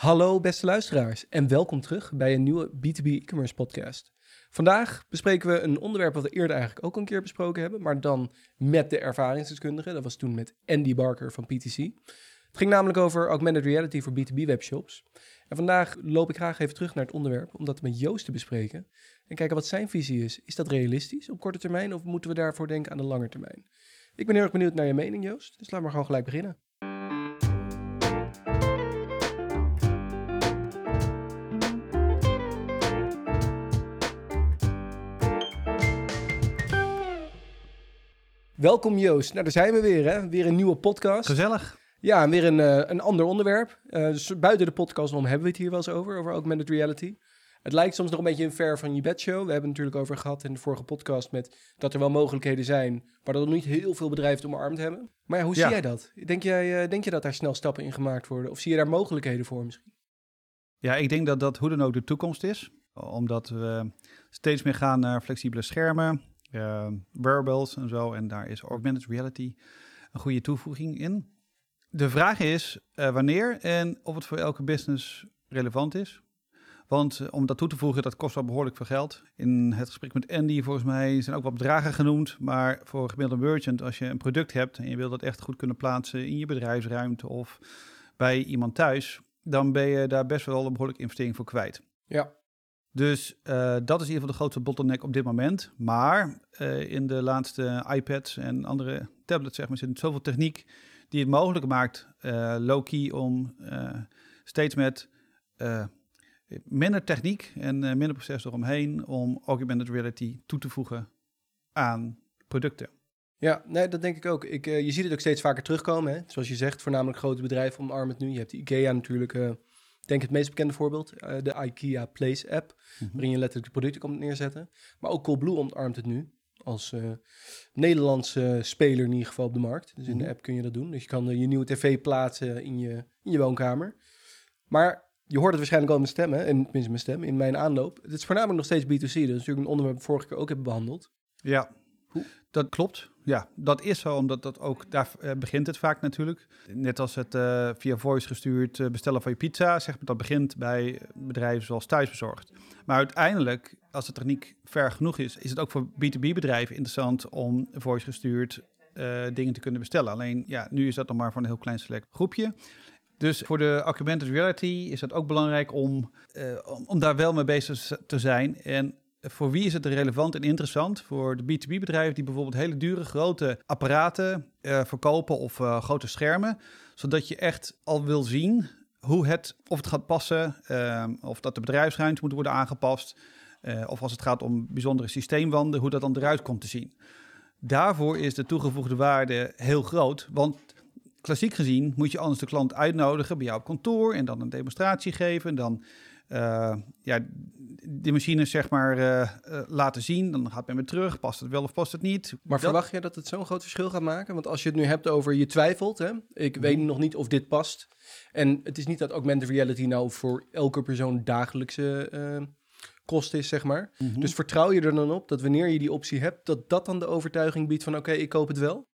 Hallo beste luisteraars en welkom terug bij een nieuwe B2B e-commerce podcast. Vandaag bespreken we een onderwerp wat we eerder eigenlijk ook een keer besproken hebben, maar dan met de ervaringsdeskundige. Dat was toen met Andy Barker van PTC. Het ging namelijk over augmented reality voor B2B webshops. En vandaag loop ik graag even terug naar het onderwerp om dat met Joost te bespreken en kijken wat zijn visie is. Is dat realistisch op korte termijn of moeten we daarvoor denken aan de lange termijn? Ik ben heel erg benieuwd naar je mening Joost, dus laten we gewoon gelijk beginnen. Welkom Joost. Nou, daar zijn we weer, hè? Weer een nieuwe podcast. Gezellig. Ja, en weer een, uh, een ander onderwerp. Uh, dus buiten de podcast om hebben we het hier wel eens over, over augmented reality. Het lijkt soms nog een beetje een ver van je bedshow. We hebben het natuurlijk over gehad in de vorige podcast met dat er wel mogelijkheden zijn, maar dat er niet heel veel bedrijven het omarmd hebben. Maar ja, hoe ja. zie jij dat? Denk, jij, uh, denk je dat daar snel stappen in gemaakt worden? Of zie je daar mogelijkheden voor misschien? Ja, ik denk dat dat hoe dan ook de toekomst is. Omdat we steeds meer gaan naar flexibele schermen, uh, wearables en zo. En daar is augmented reality een goede toevoeging in. De vraag is uh, wanneer en of het voor elke business relevant is. Want uh, om dat toe te voegen, dat kost wel behoorlijk veel geld. In het gesprek met Andy, volgens mij, zijn ook wat bedragen genoemd. Maar voor een gemiddelde merchant, als je een product hebt en je wil dat echt goed kunnen plaatsen in je bedrijfsruimte of bij iemand thuis, dan ben je daar best wel een behoorlijke investering voor kwijt. Ja. Dus uh, dat is in ieder geval de grootste bottleneck op dit moment. Maar uh, in de laatste iPads en andere tablets zeg maar, zit zoveel techniek die het mogelijk maakt, uh, low-key, om steeds met minder techniek en minder proces eromheen, om augmented reality toe te voegen aan producten. Ja, nee, dat denk ik ook. Ik, je ziet het ook steeds vaker terugkomen. Hè? Zoals je zegt, voornamelijk grote bedrijven omarmen het nu. Je hebt de IKEA natuurlijk denk het meest bekende voorbeeld, uh, de IKEA Place app, mm-hmm. waarin je letterlijk de producten komt neerzetten. Maar ook Coolblue omarmt het nu als uh, Nederlandse speler in ieder geval op de markt. Dus in de app kun je dat doen. Dus je kan uh, je nieuwe tv plaatsen in je, in je woonkamer. Maar je hoort het waarschijnlijk al in mijn stem, hè? En, tenminste mijn stem, in mijn aanloop. Het is voornamelijk nog steeds B2C. Dat is natuurlijk een onderwerp dat we vorige keer ook hebben behandeld. Ja? Dat klopt. Ja, dat is zo, omdat dat ook, daar uh, begint het vaak natuurlijk. Net als het uh, via voice gestuurd uh, bestellen van je pizza, zeg maar, dat begint bij bedrijven zoals Thuisbezorgd. Maar uiteindelijk, als de techniek ver genoeg is, is het ook voor B2B-bedrijven interessant om voice gestuurd dingen te kunnen bestellen. Alleen, ja, nu is dat nog maar voor een heel klein select groepje. Dus voor de augmented reality is het ook belangrijk om, om, om daar wel mee bezig te zijn. En voor wie is het relevant en interessant? Voor de B2B-bedrijven die bijvoorbeeld hele dure grote apparaten uh, verkopen of uh, grote schermen, zodat je echt al wil zien hoe het, of het gaat passen, uh, of dat de bedrijfsruimte moet worden aangepast, of als het gaat om bijzondere systeemwanden, hoe dat dan eruit komt te zien. Daarvoor is de toegevoegde waarde heel groot, want klassiek gezien moet je anders de klant uitnodigen bij jou op kantoor en dan een demonstratie geven en dan uh, ja, die machines zeg maar uh, uh, laten zien. Dan gaat men weer terug. Past het wel of past het niet? Maar dat... verwacht je dat het zo'n groot verschil gaat maken? Want als je het nu hebt over je twijfelt, hè? ik weet nog niet of dit past. En het is niet dat augmented reality nou voor elke persoon dagelijkse kost is, zeg maar. Mm -hmm. Dus vertrouw je er dan op dat wanneer je die optie hebt, dat dat dan de overtuiging biedt van oké, okay, ik koop het wel?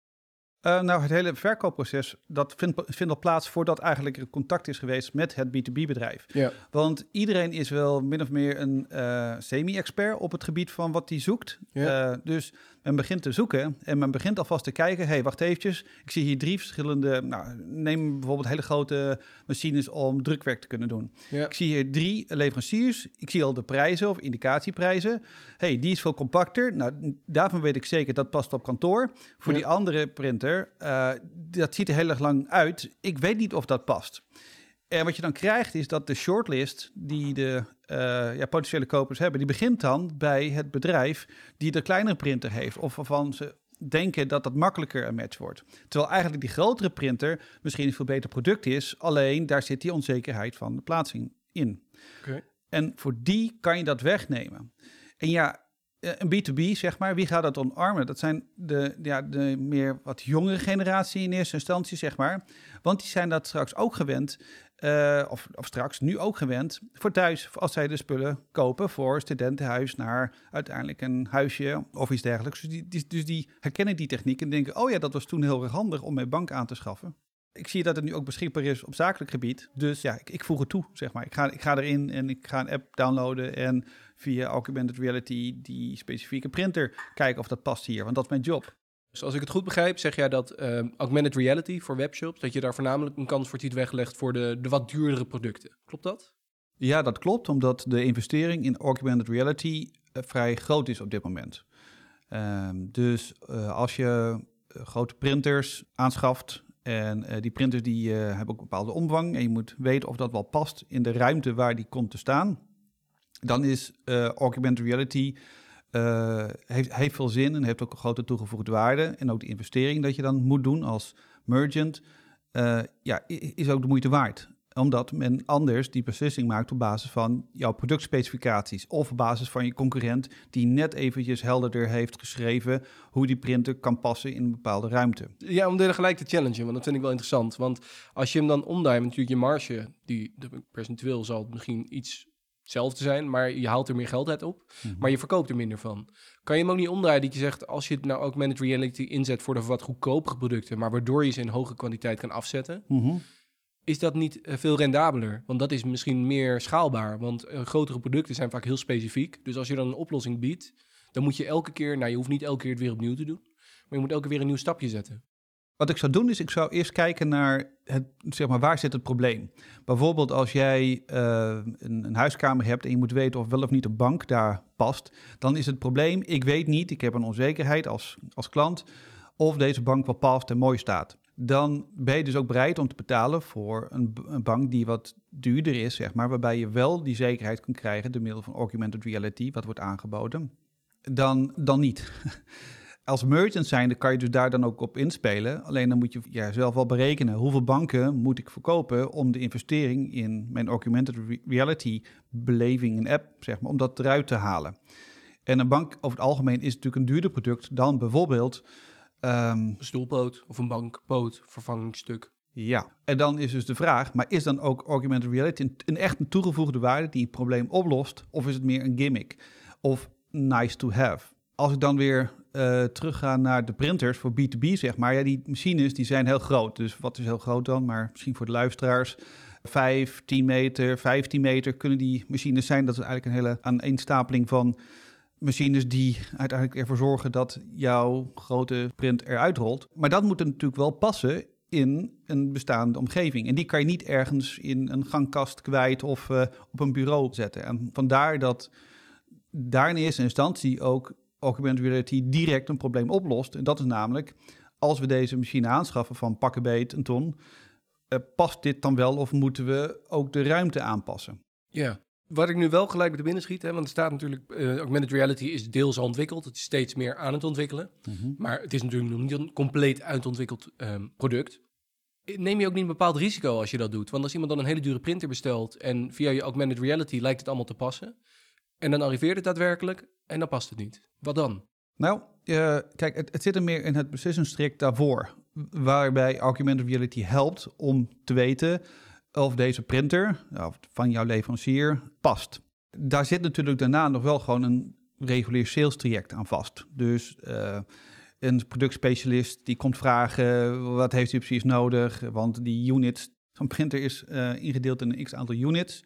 Uh, nou, het hele verkoopproces, dat vindt, vindt al plaats voordat eigenlijk er contact is geweest met het B2B-bedrijf. Ja. Want iedereen is wel min of meer een uh, semi-expert op het gebied van wat hij zoekt. Ja. Uh, dus men begint te zoeken en men begint alvast te kijken. Hey, wacht eventjes. Ik zie hier drie verschillende. Nou, neem bijvoorbeeld hele grote machines om drukwerk te kunnen doen. Ja. Ik zie hier drie leveranciers. Ik zie al de prijzen of indicatieprijzen. hey, die is veel compacter. Nou, daarvan weet ik zeker dat past op kantoor. Voor Ja. die andere printer, uh, dat ziet er heel erg lang uit. Ik weet niet of dat past. En wat je dan krijgt is dat de shortlist die de uh, ja, potentiële kopers hebben, die begint dan bij het bedrijf die de kleinere printer heeft. Of waarvan ze denken dat dat makkelijker een match wordt. Terwijl eigenlijk die grotere printer misschien een veel beter product is. Alleen daar zit die onzekerheid van de plaatsing in. Okay. En voor die kan je dat wegnemen. En ja, een B2B, zeg maar, wie gaat dat omarmen? Dat zijn de, ja, de meer wat jongere generatie in eerste instantie, zeg maar. Want die zijn dat straks ook gewend, uh, of, straks nu ook gewend, voor thuis, als zij de spullen kopen voor studentenhuis naar uiteindelijk een huisje of iets dergelijks. Dus die, die, dus die herkennen die techniek en denken, oh ja, dat was toen heel erg handig om mijn bank aan te schaffen. Ik zie dat het nu ook beschikbaar is op zakelijk gebied. Dus ja, ik, ik voeg het toe, zeg maar. Ik ga, ik ga erin en ik ga een app downloaden en via augmented reality die specifieke printer kijken of dat past hier, want dat is mijn job. Dus als ik het goed begrijp, zeg jij dat uh, augmented reality voor webshops, dat je daar voornamelijk een kans voor ziet weggelegd voor de, de wat duurdere producten. Klopt dat? Ja, dat klopt, omdat de investering in augmented reality uh, vrij groot is op dit moment. Uh, dus uh, als je grote printers aanschaft en die printers die hebben ook een bepaalde omvang en je moet weten of dat wel past in de ruimte waar die komt te staan, dan is augmented reality uh, heeft, veel zin en heeft ook een grote toegevoegde waarde. En ook de investering dat je dan moet doen als merchant, uh, ja, is ook de moeite waard. Omdat men anders die beslissing maakt op basis van jouw productspecificaties of op basis van je concurrent die net eventjes helderder heeft geschreven hoe die printer kan passen in een bepaalde ruimte. Ja, om gelijk te challengen, want dat vind ik wel interessant. Want als je hem dan omdraait, natuurlijk je marge, die percentueel zal misschien iets hetzelfde zijn, maar je haalt er meer geld uit op, mm -hmm. maar je verkoopt er minder van. Kan je hem ook niet omdraaien dat je zegt, als je het nou ook managed reality inzet voor de wat goedkopere producten, maar waardoor je ze in hoge kwaliteit kan afzetten, mm -hmm. is dat niet uh, veel rendabeler? Want dat is misschien meer schaalbaar, want uh, grotere producten zijn vaak heel specifiek. Dus als je dan een oplossing biedt, dan moet je elke keer, nou je hoeft niet elke keer het weer opnieuw te doen, maar je moet elke keer weer een nieuw stapje zetten. Wat ik zou doen is, ik zou eerst kijken naar het, zeg maar, waar zit het probleem. Bijvoorbeeld als jij uh, een, een, huiskamer hebt en je moet weten of wel of niet een bank daar past, dan is het probleem, ik weet niet, ik heb een onzekerheid als, als klant, of deze bank wel past en mooi staat. Dan ben je dus ook bereid om te betalen voor een, een bank die wat duurder is, zeg maar, waarbij je wel die zekerheid kan krijgen door middel van augmented reality, wat wordt aangeboden, dan, dan niet. als merchant zijnde kan je dus daar dan ook op inspelen. Alleen dan moet je ja, zelf wel berekenen hoeveel banken moet ik verkopen om de investering in mijn augmented reality beleving, een app, zeg maar, om dat eruit te halen. En een bank over het algemeen is natuurlijk een duurder product dan bijvoorbeeld... Um, een stoelpoot of een bankpoot, vervangingsstuk. Ja, en dan is dus de vraag, maar is dan ook augmented reality een, een echt een toegevoegde waarde die het probleem oplost? Of is het meer een gimmick? Of nice to have? Als ik dan weer uh, terugga naar de printers voor B2B, zeg maar. Ja, die machines die zijn heel groot. Dus wat is heel groot dan? Maar misschien voor de luisteraars. 5, 10 meter, 15 meter kunnen die machines zijn. Dat is eigenlijk een hele aaneenstapeling van machines die uiteindelijk ervoor zorgen dat jouw grote print eruit rolt. Maar dat moet er natuurlijk wel passen in een bestaande omgeving. En die kan je niet ergens in een gangkast kwijt of uh, op een bureau zetten. En vandaar dat daar in eerste instantie ook augmented reality direct een probleem oplost. En dat is namelijk, als we deze machine aanschaffen van pakken beet een ton, uh, past dit dan wel of moeten we ook de ruimte aanpassen? Ja, wat ik nu wel gelijk met de binnen schiet, hè, want er staat natuurlijk, uh, augmented reality is deels al ontwikkeld, het is steeds meer aan het ontwikkelen, mm -hmm. maar het is natuurlijk nog niet een compleet uitontwikkeld um, product. Neem je ook niet een bepaald risico als je dat doet? Want als iemand dan een hele dure printer bestelt en via je augmented reality lijkt het allemaal te passen, en dan arriveert het daadwerkelijk en dan past het niet. Wat dan? Nou, uh, kijk, het, het, zit er meer in het precision daarvoor. Waarbij augmented reality helpt om te weten of deze printer van jouw leverancier past. Daar zit natuurlijk daarna nog wel gewoon een regulier sales traject aan vast. Dus uh, een productspecialist die komt vragen, wat heeft u precies nodig? Want die units, zo'n printer is uh, ingedeeld in een x aantal units.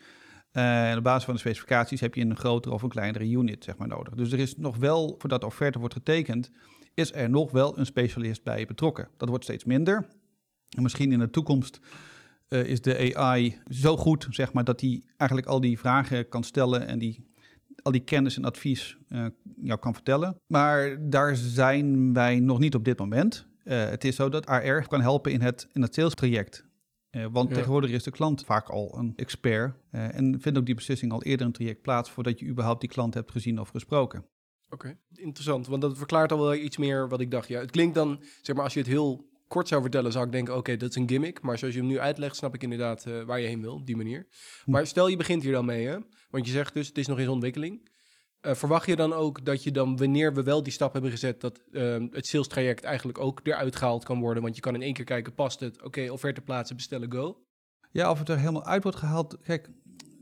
Uh, en op basis van de specificaties heb je een grotere of een kleinere unit zeg maar, nodig. Dus er is nog wel, voordat de offerte wordt getekend, is er nog wel een specialist bij betrokken. Dat wordt steeds minder. En misschien in de toekomst uh, is de AI zo goed, zeg maar, dat hij eigenlijk al die vragen kan stellen en die, al die kennis en advies uh, jou kan vertellen. Maar daar zijn wij nog niet op dit moment. het is zo dat AR kan helpen in het, in het sales traject. Uh, want ja. tegenwoordig is de klant vaak al een expert uh, en vindt ook die beslissing al eerder een traject plaats voordat je überhaupt die klant hebt gezien of gesproken. Oké, okay. interessant, want dat verklaart al wel iets meer wat ik dacht. Ja, het klinkt dan, zeg maar, als je het heel kort zou vertellen, zou ik denken, oké, okay, dat is een gimmick. Maar zoals je hem nu uitlegt, snap ik inderdaad uh, waar je heen wil, op die manier. Hm. Maar stel je begint hier dan mee, hè? Want je zegt dus, het is nog in ontwikkeling. Uh, verwacht je dan ook dat je dan, wanneer we wel die stap hebben gezet, dat uh, het sales traject eigenlijk ook eruit gehaald kan worden? Want je kan in één keer kijken, past het? Oké, okay, offerte plaatsen, bestellen, go. Ja, of het er helemaal uit wordt gehaald. Kijk,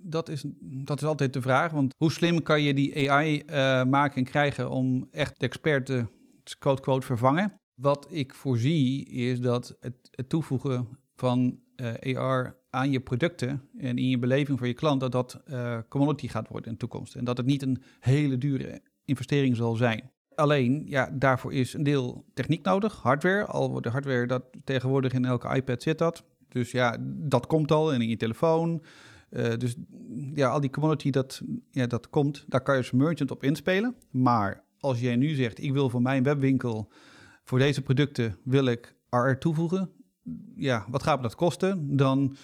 dat is, dat is altijd de vraag. Want hoe slim kan je die AI uh, maken en krijgen om echt de expert te quote-quote vervangen? Wat ik voorzie is dat het, het toevoegen van uh, AR aan je producten en in je beleving voor je klant, dat dat uh, commodity gaat worden in de toekomst. En dat het niet een hele dure investering zal zijn. Alleen, ja, daarvoor is een deel techniek nodig, hardware. Al wordt de hardware dat tegenwoordig in elke iPad zit dat. Dus ja, dat komt al en in je telefoon. Uh, dus ja, al die commodity dat, ja, dat komt, daar kan je als merchant op inspelen. Maar als jij nu zegt, ik wil voor mijn webwinkel, voor deze producten wil ik RR toevoegen. Ja, wat gaat me dat kosten? Dan,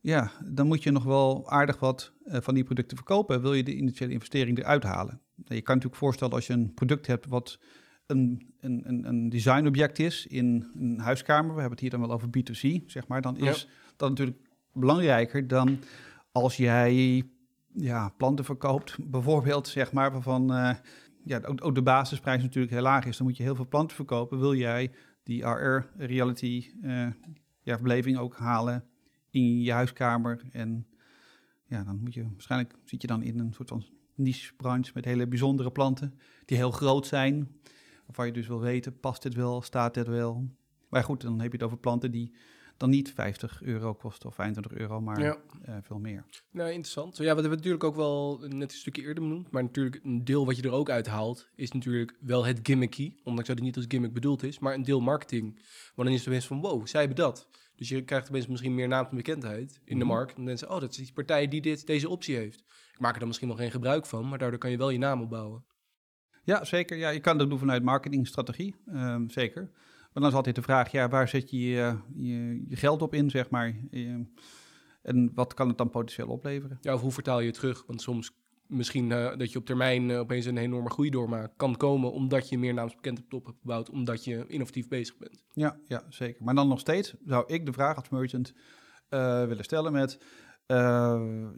ja, dan moet je nog wel aardig wat uh, van die producten verkopen. Wil je de initiële investering eruit halen? Je kan natuurlijk voorstellen als je een product hebt wat een, een, een designobject is in een huiskamer, we hebben het hier dan wel over B2C, zeg maar, dan is dat natuurlijk belangrijker dan als jij ja, planten verkoopt, bijvoorbeeld, zeg maar, waarvan uh, ja, ook, ook, de basisprijs natuurlijk heel laag is, dan moet je heel veel planten verkopen. Wil jij die AR reality uh, ja, beleving ook halen in je huiskamer en ja, dan moet je waarschijnlijk zit je dan in een soort van niche branche met hele bijzondere planten die heel groot zijn. Waarvan je dus wil weten, past dit wel, staat dit wel? Maar goed, dan heb je het over planten die dan niet 50 euro kosten of 25 euro, maar ja. uh, veel meer. Nou, interessant. Ja, wat hebben we natuurlijk ook wel net een stukje eerder benoemd. Maar natuurlijk een deel wat je er ook uithaalt, is natuurlijk wel het gimmicky. Ondanks dat het niet als gimmick bedoeld is, maar een deel marketing. Want dan is opeens van, wow, zij hebben dat. Dus je krijgt opeens misschien meer naam en bekendheid in de mhm. markt. En dan zeggen oh, dat is die partij die dit, deze optie heeft. Ik maak er dan misschien nog geen gebruik van, maar daardoor kan je wel je naam opbouwen. Ja, zeker. Ja, je kan dat doen vanuit marketingstrategie, um, zeker. Maar dan is altijd de vraag, ja, waar zet je je, je, je geld op in, zeg maar? en wat kan het dan potentieel opleveren? Ja, of hoe vertaal je het terug? Want soms misschien uh, dat je op termijn uh, opeens een enorme groei doormaakt, kan komen omdat je meer naamsbekend op top hebt gebouwd, omdat je innovatief bezig bent. Ja, ja, zeker. Maar dan nog steeds zou ik de vraag als merchant uh, willen stellen met,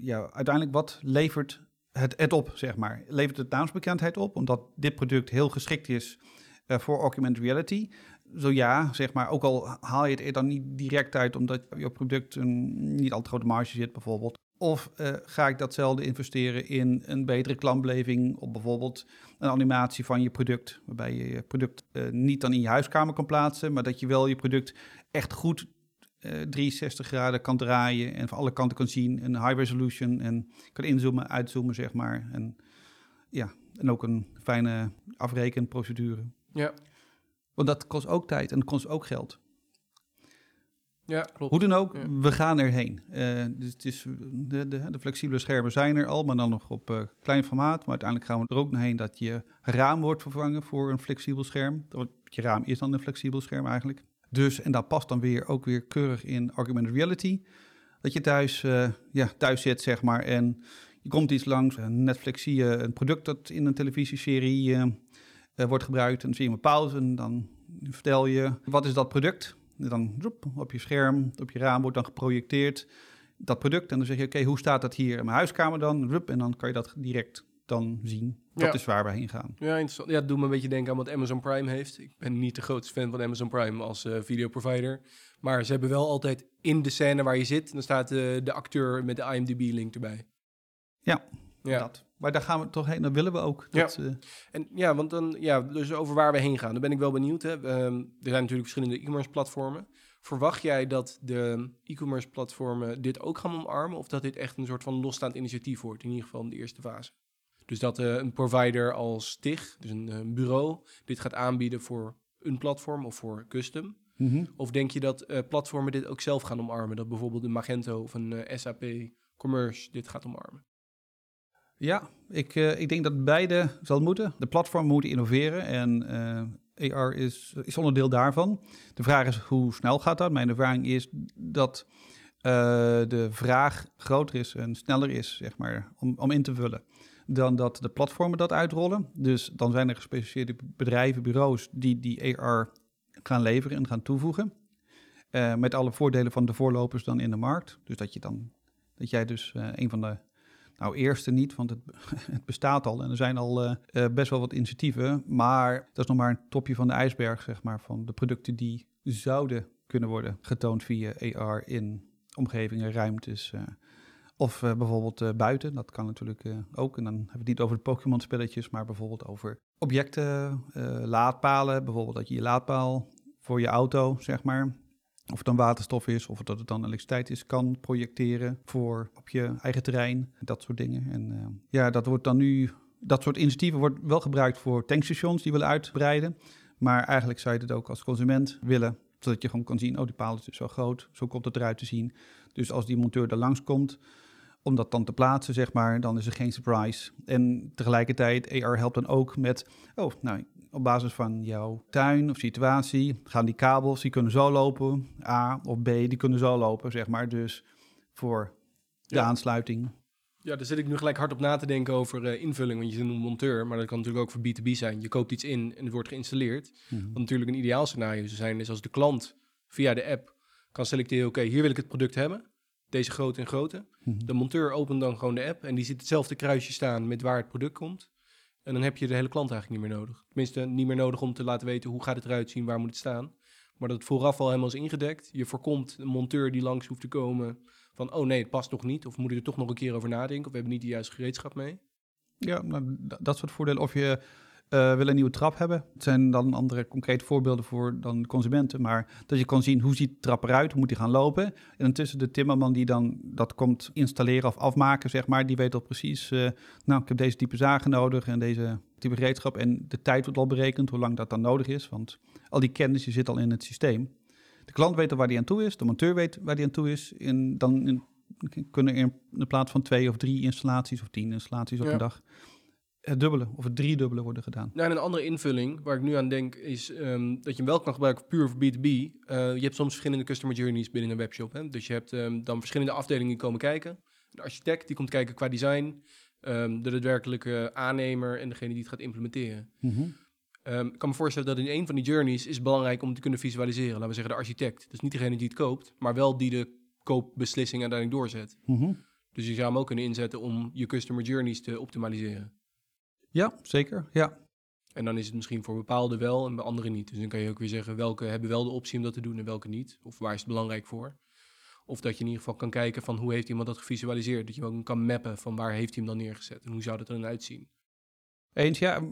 ja, uiteindelijk wat levert het, het op, zeg maar? Levert het naamsbekendheid op, omdat dit product heel geschikt is voor augmented reality? Zo ja, zeg maar, ook al haal je het er dan niet direct uit omdat je product een niet al te grote marge zit bijvoorbeeld. Of uh, ga ik datzelfde investeren in een betere klantbeleving op bijvoorbeeld een animatie van je product, waarbij je je product uh, niet dan in je huiskamer kan plaatsen, maar dat je wel je product echt goed uh, eh, 360 graden kan draaien en van alle kanten kan zien, een high resolution en kan inzoomen, uitzoomen zeg maar. En ja, en ook een fijne afrekenprocedure. Ja. Want dat kost ook tijd en dat kost ook geld. Ja, klopt. Hoe dan ook, we gaan erheen. Uh, dus het is, de, de, de, flexibele schermen zijn er al, maar dan nog op uh, klein formaat. Maar uiteindelijk gaan we er ook naar heen dat je raam wordt vervangen voor een flexibel scherm. Je raam is dan een flexibel scherm eigenlijk. Dus, en dat past dan weer ook weer keurig in augmented reality. Dat je thuis, uh, ja, thuis zit, zeg maar, en je komt iets langs. Netflix zie je een product dat in een televisieserie wordt gebruikt. En dan zie je een pauze en dan vertel je, wat is dat product? Dan op je scherm, op je raam wordt dan geprojecteerd dat product. En dan zeg je, oké, hoe staat dat hier in mijn huiskamer dan? En dan kan je dat direct dan zien. Dat is waar we heen gaan. Ja, interessant. Ja, dat doet me een beetje denken aan wat Amazon Prime heeft. Ik ben niet de grootste fan van Amazon Prime als uh, videoprovider. Maar ze hebben wel altijd in de scène waar je zit... dan staat uh, de acteur met de IMDb-link erbij. Ja, ja. Dat. Maar daar gaan we toch heen, dat willen we ook. Dat, ja. Uh... En ja, want dan, ja, dus over waar we heen gaan, dan ben ik wel benieuwd. Hè. Um, er zijn natuurlijk verschillende e-commerce platformen. Verwacht jij dat de e-commerce platformen dit ook gaan omarmen? Of dat dit echt een soort van losstaand initiatief wordt, in ieder geval in de eerste fase? Dus dat uh, een provider als TIG, dus een, een, bureau, dit gaat aanbieden voor een platform of voor custom. Mm -hmm. Of denk je dat uh, platformen dit ook zelf gaan omarmen? Dat bijvoorbeeld een Magento of een SAP Commerce dit gaat omarmen? Ja, ik, uh, ik denk dat beide zal moeten. De platform moeten innoveren en uh, AR is, is onderdeel daarvan. De vraag is hoe snel gaat dat? Mijn ervaring is dat uh, de vraag groter is en sneller is, zeg maar, om, om in te vullen. Dan dat de platformen dat uitrollen. Dus dan zijn er gespecialiseerde bedrijven, bureaus die die AR gaan leveren en gaan toevoegen. met alle voordelen van de voorlopers dan in de markt. Dus dat je dan dat jij dus een van de nou, eerste niet, want het, het bestaat al en er zijn al uh, best wel wat initiatieven. Maar dat is nog maar een topje van de ijsberg, zeg maar, van de producten die zouden kunnen worden getoond via AR in omgevingen, ruimtes. Uh, of bijvoorbeeld buiten, dat kan natuurlijk ook. En dan hebben we het niet over de Pokémon-spelletjes, maar bijvoorbeeld over objecten, laadpalen. Bijvoorbeeld dat je je laadpaal voor je auto, zeg maar, Of het dan waterstof is, of dat het dan elektriciteit is, kan projecteren voor op je eigen terrein. Dat soort dingen. En uh, ja, dat wordt dan nu. Dat soort initiatieven wordt wel gebruikt voor tankstations die willen uitbreiden. Maar eigenlijk zou je het ook als consument willen. Zodat je gewoon kan zien, oh die paal is dus zo groot, zo komt het eruit te zien. Dus als die monteur er langskomt, om dat dan te plaatsen, zeg maar, dan is er geen surprise. En tegelijkertijd, AR helpt dan ook met, oh, nou, op basis van jouw tuin of situatie gaan die kabels, die kunnen zo lopen, A of B, die kunnen zo lopen, zeg maar. Dus voor de aansluiting. Ja, daar zit ik nu gelijk hard op na te denken over uh, invulling, want je bent een monteur, maar dat kan natuurlijk ook voor B2B zijn. Je koopt iets in en het wordt geïnstalleerd. Mm Wat natuurlijk een ideaal scenario zou zijn, is als de klant via de app kan selecteren, oké, hier wil ik het product hebben deze grote en grote. Mhm. De monteur opent dan gewoon de app en die ziet hetzelfde kruisje staan met waar het product komt. En dan heb je de hele klant eigenlijk niet meer nodig. Tenminste, niet meer nodig om te laten weten hoe gaat het eruit zien, waar moet het staan. Maar dat het vooraf al helemaal is ingedekt. Je voorkomt een monteur die langs hoeft te komen van, oh nee, het past nog niet. Of moet je er toch nog een keer over nadenken. Of we hebben niet de juiste gereedschap mee. Ja, nou, dat soort voordelen. Of je uh, willen een nieuwe trap hebben. Het zijn dan andere concrete voorbeelden voor dan consumenten. Maar dat je kan zien hoe ziet de trap eruit, hoe moet die gaan lopen. En intussen de timmerman die dan dat komt installeren of afmaken, zeg maar, die weet al precies, uh, nou, ik heb deze type zagen nodig en deze type gereedschap. En de tijd wordt al berekend, hoe lang dat dan nodig is. Want al die kennis die zit al in het systeem. De klant weet al waar die aan toe is, de monteur weet waar die aan toe is. En dan in, kunnen er in plaats van twee of drie installaties of tien installaties op een dag het dubbele of het driedubbele worden gedaan. Nou, en een andere invulling waar ik nu aan denk is um, dat je hem wel kan gebruiken puur voor B2B. Uh, je hebt soms verschillende customer journeys binnen een webshop. Hè? Dus je hebt um, dan verschillende afdelingen die komen kijken. De architect die komt kijken qua design, um, de daadwerkelijke aannemer en degene die het gaat implementeren. Mm -hmm. ik kan me voorstellen dat in een van die journeys is belangrijk om te kunnen visualiseren. Laten we zeggen de architect. Dus niet degene die het koopt, maar wel die de koopbeslissing uiteindelijk doorzet. Mm -hmm. Dus je zou hem ook kunnen inzetten om je customer journeys te optimaliseren. Ja, zeker. Ja. En dan is het misschien voor bepaalde wel en bij andere niet. Dus dan kan je ook weer zeggen welke hebben wel de optie om dat te doen en welke niet. Of waar is het belangrijk voor. Of dat je in ieder geval kan kijken van hoe heeft iemand dat gevisualiseerd. Dat je ook kan mappen van waar heeft hij hem dan neergezet en hoe zou dat er dan uitzien. Eens, ja,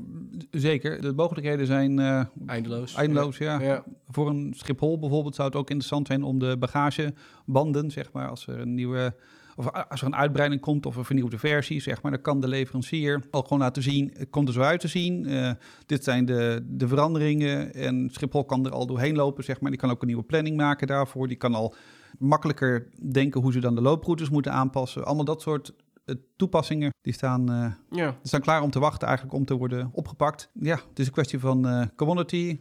zeker. De mogelijkheden zijn uh, eindeloos. Eindeloos, ja. ja. Voor een Schiphol bijvoorbeeld zou het ook interessant zijn om de bagagebanden, zeg maar, als er een nieuwe of als er een uitbreiding komt of een vernieuwde versie, zeg maar, dan kan de leverancier al gewoon laten zien, het komt er zo uit te zien. Uh, dit zijn de, de veranderingen en Schiphol kan er al doorheen lopen, zeg maar. Die kan ook een nieuwe planning maken daarvoor. Die kan al makkelijker denken hoe ze dan de looproutes moeten aanpassen. Allemaal dat soort uh, toepassingen, die staan, uh, ja. die staan klaar om te wachten eigenlijk om te worden opgepakt. Ja, het is een kwestie van commodity,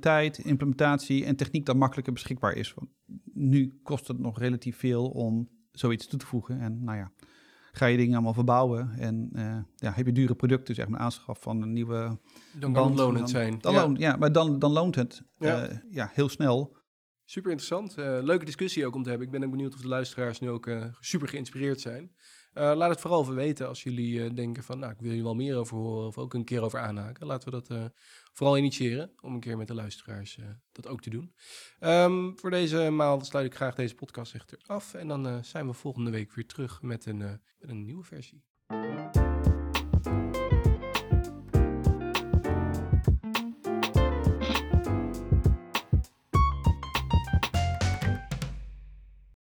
tijd, implementatie en techniek dat makkelijker beschikbaar is. Want nu kost het nog relatief veel om zoiets toe te voegen. En nou ja, ga je dingen allemaal verbouwen en uh, ja, heb je dure producten, zeg maar, aanschaf van een nieuwe Dan kan het lonend zijn. Dan ja. Loont, ja, maar dan, dan loont het ja. Uh, ja heel snel. Super interessant. Uh, leuke discussie ook om te hebben. Ik ben ook benieuwd of de luisteraars nu ook super geïnspireerd zijn. Laat het vooral even weten als jullie denken van, nou, ik wil hier wel meer over horen of ook een keer over aanhaken. Laten we dat vooral initiëren om een keer met de luisteraars dat ook te doen. Um, voor deze maal sluit ik graag deze podcast echter af en dan zijn we volgende week weer terug met een, met een nieuwe versie.